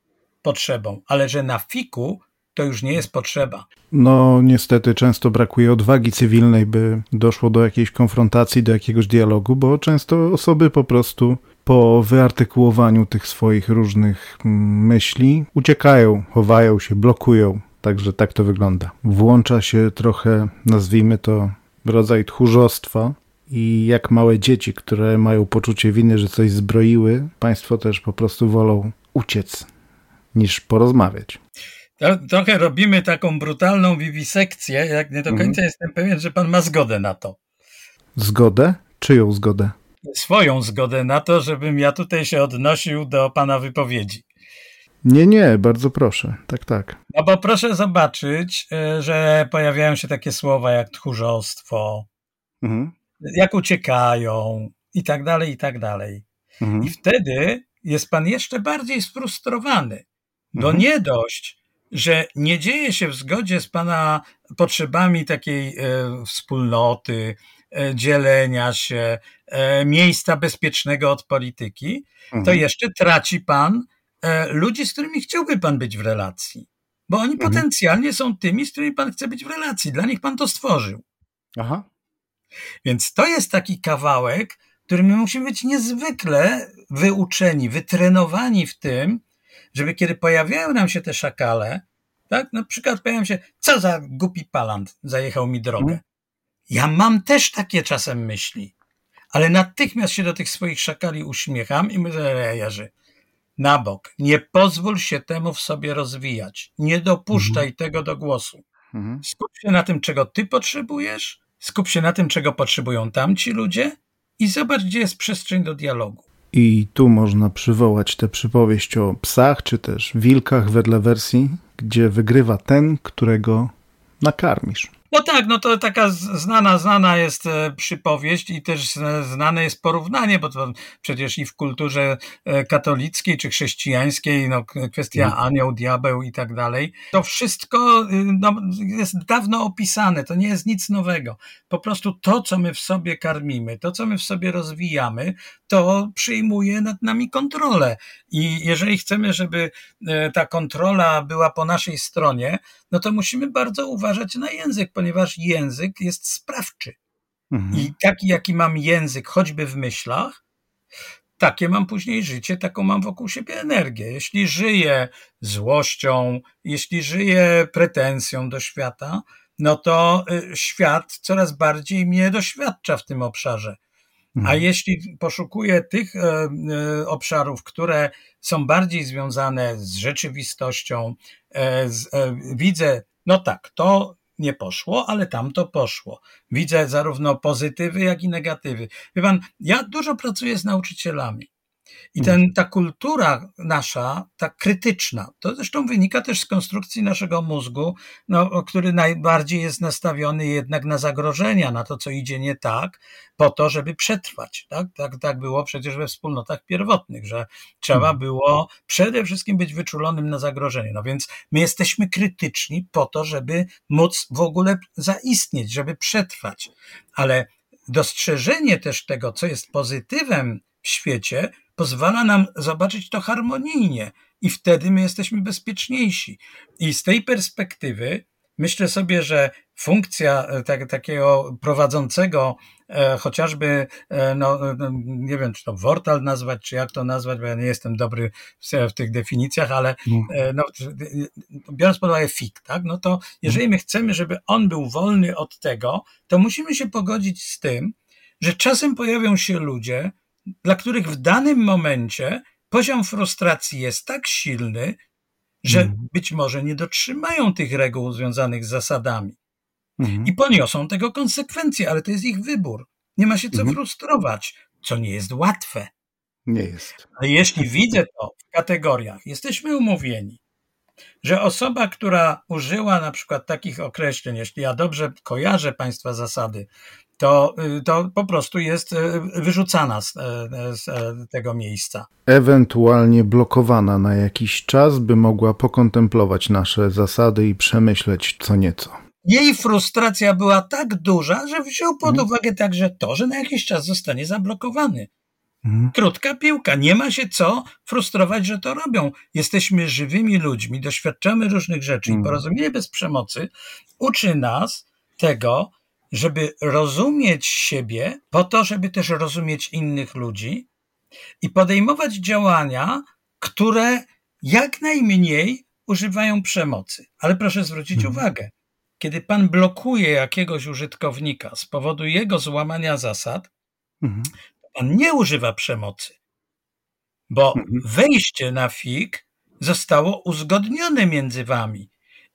potrzebą, ale że na fiku to już nie jest potrzeba. No, niestety często brakuje odwagi cywilnej, by doszło do jakiejś konfrontacji, do jakiegoś dialogu, bo często osoby po prostu po wyartykułowaniu tych swoich różnych mm, myśli uciekają, chowają się, blokują. Także tak to wygląda. Włącza się trochę, nazwijmy to, rodzaj tchórzostwa, i jak małe dzieci, które mają poczucie winy, że coś zbroiły, państwo też po prostu wolą uciec niż porozmawiać. Trochę robimy taką brutalną wiwisekcję, jak nie do końca mhm. jestem pewien, że pan ma zgodę na to. Zgodę? Czyją zgodę? Swoją zgodę na to, żebym ja tutaj się odnosił do pana wypowiedzi. Nie, nie, bardzo proszę. Tak, tak. No bo proszę zobaczyć, e, że pojawiają się takie słowa jak tchórzostwo, mhm. jak uciekają i tak dalej, i tak dalej. Mhm. I wtedy jest pan jeszcze bardziej sfrustrowany, bo mhm. nie dość, że nie dzieje się w zgodzie z pana potrzebami takiej e, wspólnoty, dzielenia się, e, miejsca bezpiecznego od polityki, mhm. to jeszcze traci pan e, ludzi, z którymi chciałby pan być w relacji. Bo oni mhm. potencjalnie są tymi, z którymi pan chce być w relacji. Dla nich pan to stworzył. Aha. Więc to jest taki kawałek, który my musimy być niezwykle wyuczeni, wytrenowani w tym, żeby kiedy pojawiają nam się te szakale, tak, na przykład pojawiają się, co za głupi palant zajechał mi drogę. Ja mam też takie czasem myśli, ale natychmiast się do tych swoich szakali uśmiecham i myślę, Jerzy, na bok. Nie pozwól się temu w sobie rozwijać. Nie dopuszczaj mhm. tego do głosu. Mhm. Skup się na tym, czego ty potrzebujesz, skup się na tym, czego potrzebują tamci ludzie i zobacz, gdzie jest przestrzeń do dialogu. I tu można przywołać tę przypowieść o psach, czy też wilkach wedle wersji, gdzie wygrywa ten, którego nakarmisz. No tak, no to taka znana, znana jest e, przypowieść i też znane jest porównanie, bo to przecież i w kulturze e, katolickiej czy chrześcijańskiej, no kwestia mm. anioł, diabeł i tak dalej, to wszystko y, no, jest dawno opisane, to nie jest nic nowego. Po prostu to, co my w sobie karmimy, to, co my w sobie rozwijamy, to przyjmuje nad nami kontrolę. I jeżeli chcemy, żeby e, ta kontrola była po naszej stronie, no to musimy bardzo uważać na język, ponieważ język jest sprawczy. Mhm. I taki, jaki mam język, choćby w myślach, takie mam później życie, taką mam wokół siebie energię. Jeśli żyję złością, jeśli żyję pretensją do świata, no to y, świat coraz bardziej mnie doświadcza w tym obszarze. A mhm. jeśli poszukuję tych e, e, obszarów, które są bardziej związane z rzeczywistością, e, z, widzę, no tak, to nie poszło, ale tam to poszło. Widzę zarówno pozytywy, jak i negatywy. Wie pan, ja dużo pracuję z nauczycielami. I ten, ta kultura nasza, ta krytyczna, to zresztą wynika też z konstrukcji naszego mózgu, no, który najbardziej jest nastawiony jednak na zagrożenia, na to, co idzie nie tak, po to, żeby przetrwać. Tak, tak, tak było przecież we wspólnotach pierwotnych, że trzeba mhm. było przede wszystkim być wyczulonym na zagrożenie. No więc my jesteśmy krytyczni po to, żeby móc w ogóle zaistnieć, żeby przetrwać. Ale dostrzeżenie też tego, co jest pozytywem w świecie, pozwala nam zobaczyć to harmonijnie i wtedy my jesteśmy bezpieczniejsi. I z tej perspektywy myślę sobie, że funkcja e, tak, takiego prowadzącego e, chociażby, e, no, no, nie wiem, czy to Wortal nazwać, czy jak to nazwać, bo ja nie jestem dobry w, w tych definicjach, ale no. e, no, biorąc pod uwagę FIK, tak, no to jeżeli my chcemy, żeby on był wolny od tego, to musimy się pogodzić z tym, że czasem pojawią się ludzie, dla których w danym momencie poziom frustracji jest tak silny, że mm. być może nie dotrzymają tych reguł związanych z zasadami. Mm. I poniosą tego konsekwencje, ale to jest ich wybór. Nie ma się co mm. frustrować, co nie jest łatwe. Nie jest. Ale jeśli widzę to w kategoriach, jesteśmy umówieni, że osoba, która użyła na przykład takich określeń, jeśli ja dobrze kojarzę Państwa zasady, to, y, to po prostu jest y, wyrzucana z, y, z, tego miejsca. Ewentualnie blokowana na jakiś czas, by mogła pokontemplować nasze zasady i przemyśleć co nieco. Jej frustracja była tak duża, że wziął pod hmm. uwagę także to, że na jakiś czas zostanie zablokowany. Hmm. Krótka piłka, nie ma się co frustrować, że to robią. Jesteśmy żywymi ludźmi, doświadczamy różnych rzeczy i porozumienie bez przemocy uczy nas tego, żeby rozumieć siebie, po to, żeby też rozumieć innych ludzi i podejmować działania, które jak najmniej używają przemocy. Ale proszę zwrócić mhm. uwagę, kiedy pan blokuje jakiegoś użytkownika z powodu jego złamania zasad, mhm. pan nie używa przemocy, bo mhm. wejście na FIG zostało uzgodnione między wami.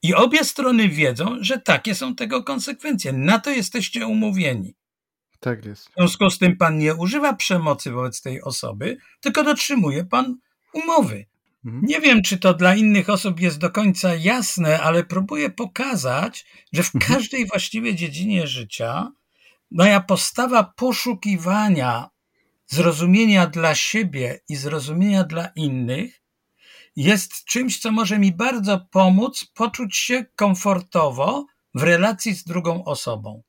I obie strony wiedzą, że takie są tego konsekwencje. Na to jesteście umówieni. Tak jest. W związku z tym pan nie używa przemocy wobec tej osoby, tylko dotrzymuje pan umowy. Mhm. Nie wiem, czy to dla innych osób jest do końca jasne, ale próbuję pokazać, że w mhm. każdej właściwie dziedzinie życia moja postawa poszukiwania zrozumienia dla siebie i zrozumienia dla innych jest czymś, co może mi bardzo pomóc poczuć się komfortowo w relacji z drugą osobą.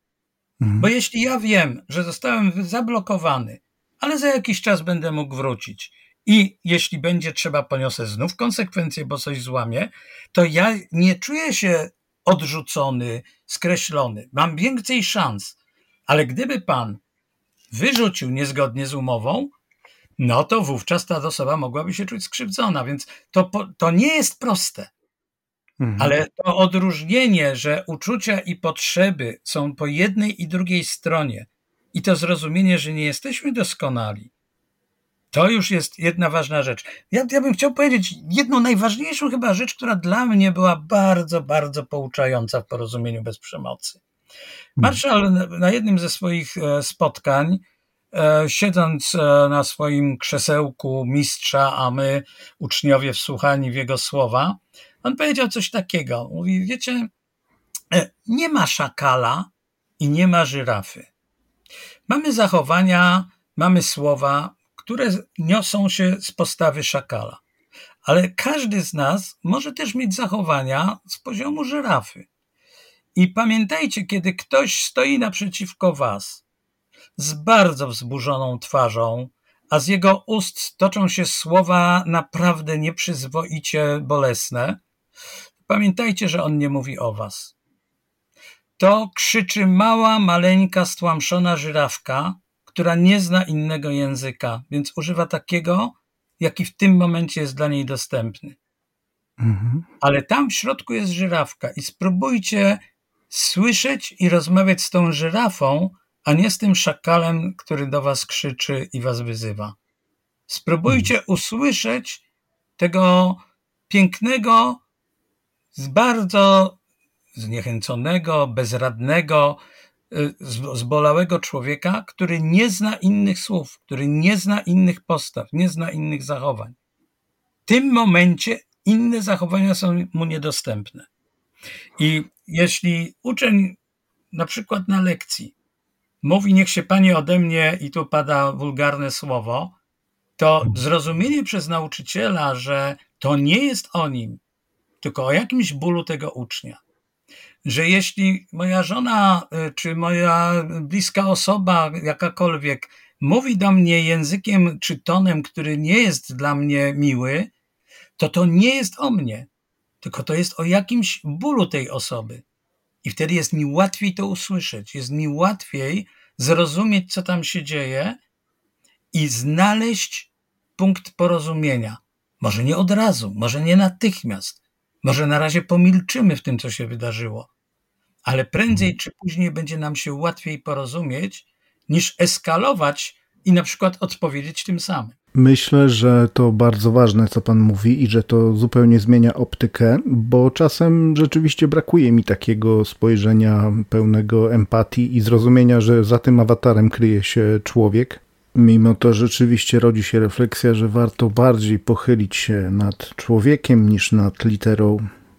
Mhm. Bo jeśli ja wiem, że zostałem zablokowany, ale za jakiś czas będę mógł wrócić i jeśli będzie trzeba, poniosę znów konsekwencje, bo coś złamie, to ja nie czuję się odrzucony, skreślony. Mam więcej szans. Ale gdyby pan wyrzucił niezgodnie z umową, no to wówczas ta osoba mogłaby się czuć skrzywdzona, więc to, to nie jest proste. Mhm. Ale to odróżnienie, że uczucia i potrzeby są po jednej i drugiej stronie, i to zrozumienie, że nie jesteśmy doskonali, to już jest jedna ważna rzecz. Ja, ja bym chciał powiedzieć jedną najważniejszą chyba rzecz, która dla mnie była bardzo, bardzo pouczająca w porozumieniu bez przemocy. Mhm. Marszał na jednym ze swoich e, spotkań siedząc e, na swoim krzesełku mistrza, a my, uczniowie, wsłuchani w jego słowa, on powiedział coś takiego. Mówi, wiecie, E, nie ma szakala i nie ma żyrafy. Mamy zachowania, mamy słowa, które niosą się z postawy szakala. Ale każdy z nas może też mieć zachowania z poziomu żyrafy. I pamiętajcie, kiedy ktoś stoi naprzeciwko was z bardzo wzburzoną twarzą, a z jego ust toczą się słowa naprawdę nieprzyzwoicie bolesne, pamiętajcie, że on nie mówi o was. To krzyczy mała, maleńka, stłamszona żyrawka, która nie zna innego języka, więc używa takiego, jaki w tym momencie jest dla niej dostępny. Mhm. Ale tam w środku jest żyrawka i spróbujcie słyszeć i rozmawiać z tą żyrafą, a nie z tym szakalem, który do was krzyczy i was wyzywa. Spróbujcie mhm. usłyszeć tego pięknego, z bardzo zniechęconego, bezradnego, y, zbolałego człowieka, który nie zna innych słów, który nie zna innych postaw, nie zna innych zachowań. W tym momencie inne zachowania są mu niedostępne. I jeśli uczeń na przykład na lekcji mówi niech się pani ode mnie i tu pada wulgarne słowo, to zrozumienie przez nauczyciela, że to nie jest o nim, tylko o jakimś bólu tego ucznia. Że jeśli moja żona y, czy moja bliska osoba, jakakolwiek, mówi do mnie językiem czy tonem, który nie jest dla mnie miły, to to nie jest o mnie, tylko to jest o jakimś bólu tej osoby. I wtedy jest mi łatwiej to usłyszeć, jest mi łatwiej zrozumieć, co tam się dzieje i znaleźć punkt porozumienia. Może nie od razu, może nie natychmiast, może na razie pomilczymy w tym, co się wydarzyło, ale prędzej mhm. czy później będzie nam się łatwiej porozumieć, niż eskalować i na przykład odpowiedzieć tym samym. Myślę, że to bardzo ważne, co Pan mówi, i że to zupełnie zmienia optykę, bo czasem rzeczywiście brakuje mi takiego spojrzenia pełnego empatii i zrozumienia, że za tym awatarem kryje się człowiek. Mimo to rzeczywiście rodzi się refleksja, że warto bardziej pochylić się nad człowiekiem niż nad literą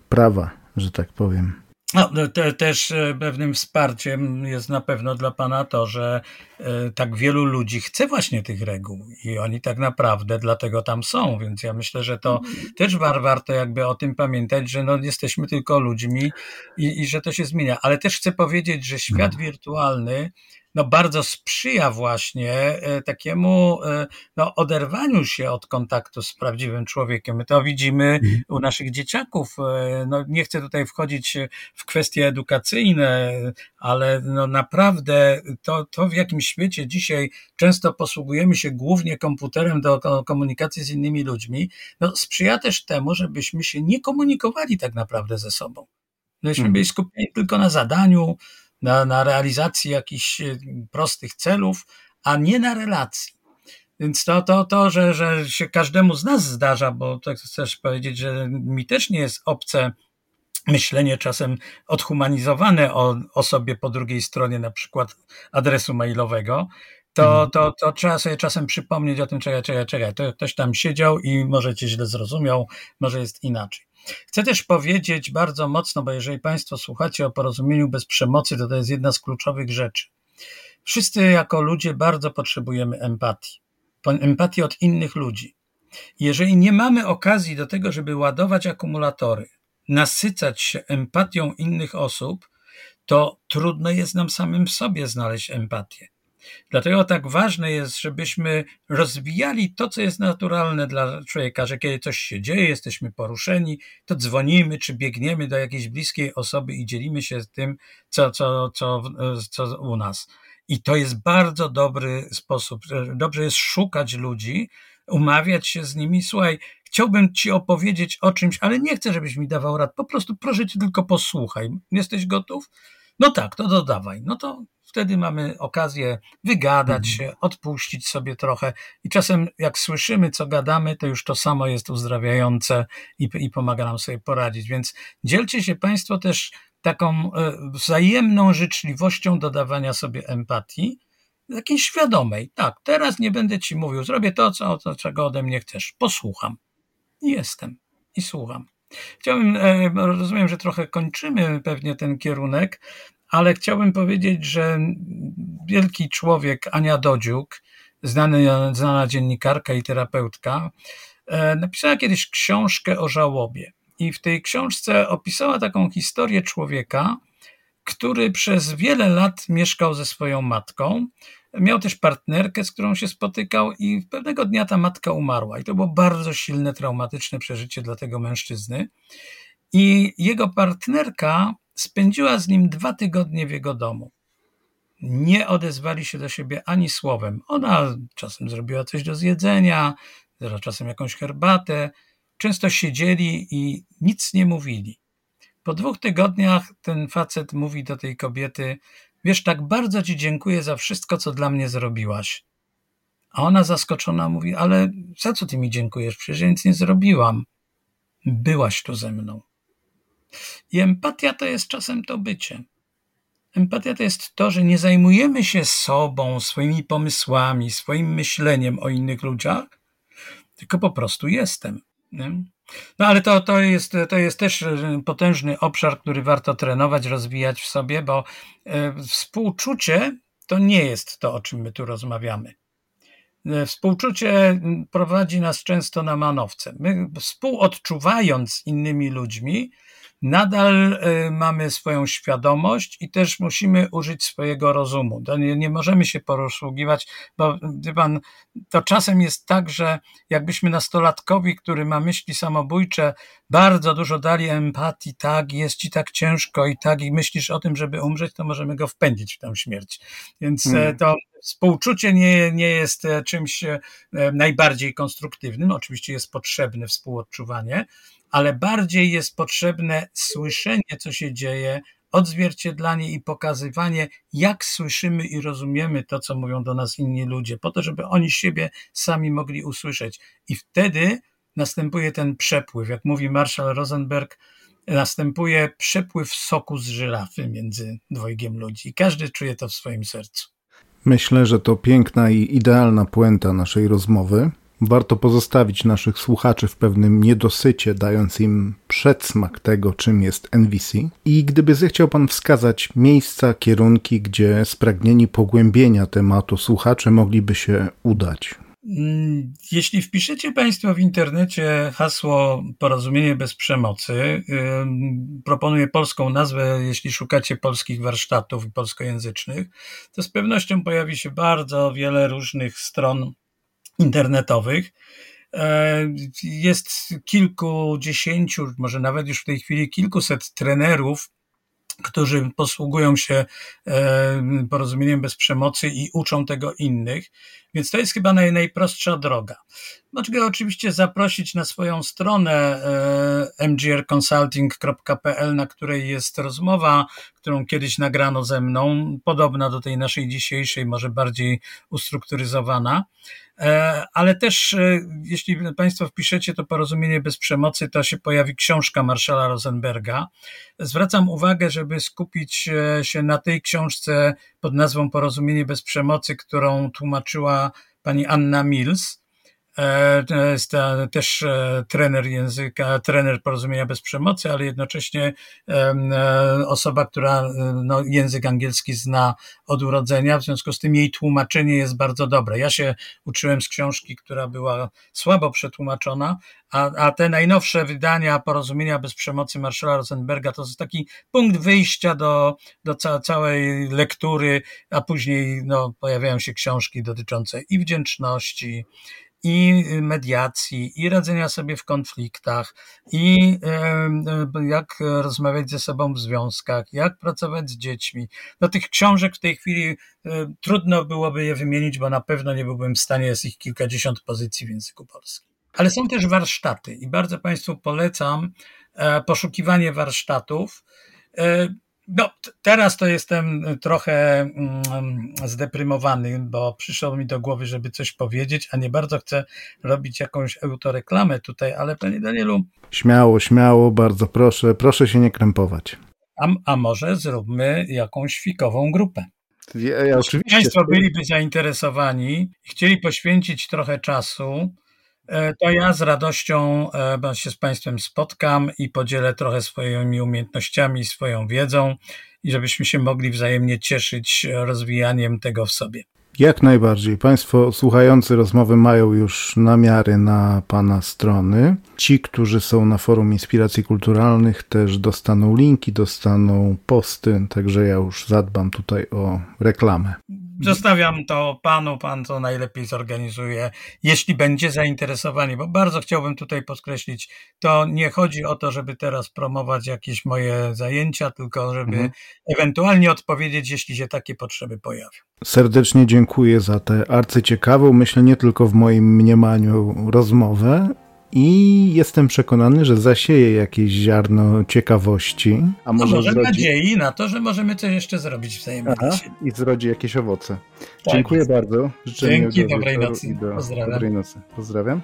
prawa, że tak powiem. No, te, też e, pewnym wsparciem jest na pewno dla Pana to, że e, tak wielu ludzi chce właśnie tych reguł i oni tak naprawdę dlatego tam są, więc ja myślę, że to też war, warto jakby o tym pamiętać, że no, jesteśmy tylko ludźmi i, i że to się zmienia. Ale też chcę powiedzieć, że świat no. wirtualny no bardzo sprzyja właśnie e, takiemu e, no, oderwaniu się od kontaktu z prawdziwym człowiekiem. My to widzimy mhm. u naszych dzieciaków. E, no, nie chcę tutaj wchodzić w kwestie edukacyjne, ale no naprawdę to, to w jakim świecie dzisiaj często posługujemy się głównie komputerem do komunikacji z innymi ludźmi, no, sprzyja też temu, żebyśmy się nie komunikowali tak naprawdę ze sobą. Żebyśmy mhm. byli skupieni tylko na zadaniu, na, na realizacji jakichś e, prostych celów, a nie na relacji. Więc to, to, to że, że się każdemu z nas zdarza, bo tak chcesz powiedzieć, że mi też nie jest obce myślenie czasem odhumanizowane o osobie po drugiej stronie, na przykład adresu mailowego, to, mhm. to, to trzeba sobie czasem przypomnieć o tym, czekaj, czekaj, czekaj, to ktoś tam siedział i może cię źle zrozumiał, może jest inaczej. Chcę też powiedzieć bardzo mocno, bo jeżeli Państwo słuchacie o porozumieniu bez przemocy, to to jest jedna z kluczowych rzeczy. Wszyscy jako ludzie bardzo potrzebujemy empatii. Empatii od innych ludzi. Jeżeli nie mamy okazji do tego, żeby ładować akumulatory, nasycać się empatią innych osób, to trudno jest nam samym w sobie znaleźć empatię. Dlatego tak ważne jest, żebyśmy rozwijali to, co jest naturalne dla człowieka, że kiedy coś się dzieje, jesteśmy poruszeni, to dzwonimy czy biegniemy do jakiejś bliskiej osoby i dzielimy się tym, co, co, co, co u nas. I to jest bardzo dobry sposób. Dobrze jest szukać ludzi, umawiać się z nimi. Słuchaj, chciałbym ci opowiedzieć o czymś, ale nie chcę, żebyś mi dawał rad. Po prostu proszę cię tylko posłuchaj. Jesteś gotów? No tak, to dodawaj. No to wtedy mamy okazję wygadać mhm. się, odpuścić sobie trochę i czasem jak słyszymy, co gadamy, to już to samo jest uzdrawiające i, i pomaga nam sobie poradzić. Więc dzielcie się Państwo też taką e, wzajemną życzliwością dodawania sobie empatii, takiej świadomej. Tak, teraz nie będę Ci mówił, zrobię to, co, to czego ode mnie chcesz. Posłucham. Jestem. I słucham. Chciałbym, e, rozumiem, że trochę kończymy pewnie ten kierunek, ale chciałbym powiedzieć, że wielki człowiek Ania Dodziuk, znany, znana dziennikarka i terapeutka, e, napisała kiedyś książkę o żałobie. I w tej książce opisała taką historię człowieka, który przez wiele lat mieszkał ze swoją matką. Miał też partnerkę, z którą się spotykał, i pewnego dnia ta matka umarła. I to było bardzo silne, traumatyczne przeżycie dla tego mężczyzny. I jego partnerka spędziła z nim dwa tygodnie w jego domu. Nie odezwali się do siebie ani słowem. Ona czasem zrobiła coś do zjedzenia, czasem jakąś herbatę. Często siedzieli i nic nie mówili. Po dwóch tygodniach ten facet mówi do tej kobiety: Wiesz, tak bardzo ci dziękuję za wszystko, co dla mnie zrobiłaś. A ona zaskoczona mówi: Ale za co ty mi dziękujesz? Przecież ja nic nie zrobiłam. Byłaś tu ze mną. I empatia to jest czasem to bycie. Empatia to jest to, że nie zajmujemy się sobą, swoimi pomysłami, swoim myśleniem o innych ludziach, tylko po prostu jestem. Nie? No ale to, to, jest, to jest też potężny obszar, który warto trenować, rozwijać w sobie, bo e, współczucie to nie jest to, o czym my tu rozmawiamy. E, współczucie prowadzi nas często na manowce. My współodczuwając innymi ludźmi, nadal y, mamy swoją świadomość i też musimy użyć swojego rozumu. Nie, nie, możemy się poruszywać, bo wie pan, to czasem jest tak, że jakbyśmy nastolatkowi, który ma myśli samobójcze, bardzo dużo dali empatii, tak, jest ci tak ciężko i tak, i myślisz o tym, żeby umrzeć, to możemy go wpędzić w tę śmierć. Więc hmm. to współczucie nie, nie jest e, czymś e, najbardziej konstruktywnym. Oczywiście jest potrzebne współodczuwanie, ale bardziej jest potrzebne słyszenie, co się dzieje, odzwierciedlanie i pokazywanie, jak słyszymy i rozumiemy to, co mówią do nas inni ludzie, po to, żeby oni siebie sami mogli usłyszeć. I wtedy następuje ten przepływ. Jak mówi Marshall Rosenberg, następuje przepływ soku z żyrafy między dwojgiem ludzi. Każdy czuje to w swoim sercu. Myślę, że to piękna i idealna puenta naszej rozmowy. Warto pozostawić naszych słuchaczy w pewnym niedosycie, dając im przedsmak tego, czym jest NVC. I gdyby zechciał Pan wskazać miejsca, kierunki, gdzie spragnieni pogłębienia tematu słuchacze mogliby się udać. Mm, jeśli wpiszecie Państwo w internecie hasło Porozumienie bez przemocy, proponuję polską nazwę, jeśli szukacie polskich warsztatów polskojęzycznych, to z pewnością pojawi się bardzo wiele różnych stron internetowych. E, jest kilkudziesięciu, może nawet już w tej chwili kilkuset trenerów, którzy posługują się e, porozumieniem bez przemocy i uczą tego innych. Więc to jest chyba naj, najprostsza droga. Mogę oczywiście zaprosić na swoją stronę e, mgrconsulting.pl, na której jest rozmowa, którą kiedyś nagrano ze mną, podobna do tej naszej dzisiejszej, może bardziej ustrukturyzowana. E, ale też, e, jeśli Państwo wpiszecie to porozumienie bez przemocy, to się pojawi książka Marszala Rosenberga. Zwracam uwagę, żeby skupić się na tej książce pod nazwą Porozumienie bez przemocy, którą tłumaczyła pani Anna Mills. E, to jest też e, trener języka, trener porozumienia bez przemocy, ale jednocześnie e, osoba, która no, język angielski zna od urodzenia, w związku z tym jej tłumaczenie jest bardzo dobre. Ja się uczyłem z książki, która była słabo przetłumaczona, a, a te najnowsze wydania porozumienia bez przemocy Marszala Rosenberga to jest taki punkt wyjścia do, do ca całej lektury, a później no, pojawiają się książki dotyczące i wdzięczności, i mediacji, i radzenia sobie w konfliktach, i jak rozmawiać ze sobą w związkach, jak pracować z dziećmi. No tych książek w tej chwili trudno byłoby je wymienić, bo na pewno nie byłbym w stanie, jest ich kilkadziesiąt pozycji w języku polskim. Ale są też warsztaty i bardzo Państwu polecam e, poszukiwanie warsztatów. E, no, teraz to jestem trochę mm, zdeprymowany, bo przyszło mi do głowy, żeby coś powiedzieć, a nie bardzo chcę robić jakąś autoreklamę tutaj, ale panie Danielu. Śmiało, śmiało, bardzo proszę, proszę się nie krępować. A, a może zróbmy jakąś fikową grupę. Ja, ja oczywiście. Państwo byliby zainteresowani i chcieli poświęcić trochę czasu e, to ja z radością e, się z Państwem spotkam i podzielę trochę swoimi umiejętnościami, swoją wiedzą i żebyśmy się mogli wzajemnie cieszyć rozwijaniem tego w sobie. Jak najbardziej. Państwo słuchający rozmowy mają już namiary na Pana strony. Ci, którzy są na forum Inspiracji Kulturalnych, też dostaną linki, dostaną posty, także ja już zadbam tutaj o reklamę. Zostawiam to panu, pan to najlepiej zorganizuje, jeśli będzie zainteresowany, bo bardzo chciałbym tutaj podkreślić, to nie chodzi o to, żeby teraz promować jakieś moje zajęcia, tylko żeby mhm. ewentualnie odpowiedzieć, jeśli się takie potrzeby pojawią. Serdecznie dziękuję za tę arcyciekawą, myślę nie tylko w moim mniemaniu, rozmowę i jestem przekonany, że zasieje jakieś ziarno ciekawości. A może, może zrodzi... nadziei na to, że możemy coś jeszcze zrobić wzajemnie. Aha, I zrodzi jakieś owoce. Tak Dziękuję jest. bardzo. Życzę Dzięki, dobrej nocy. Do... Pozdrawiam. Dobrej nocy. Pozdrawiam.